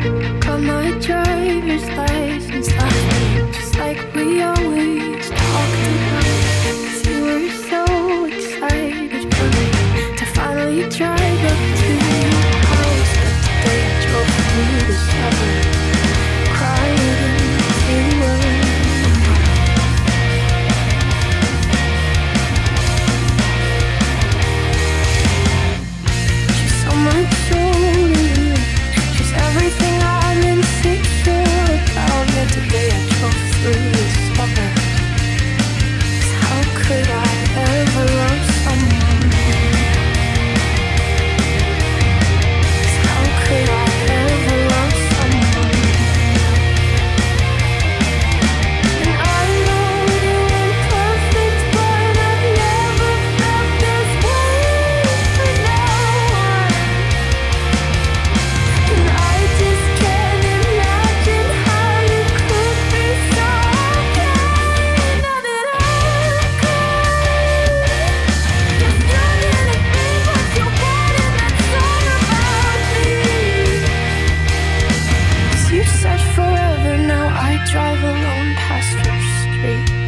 Got my driver's license. Last week, just like we always drive alone past your street.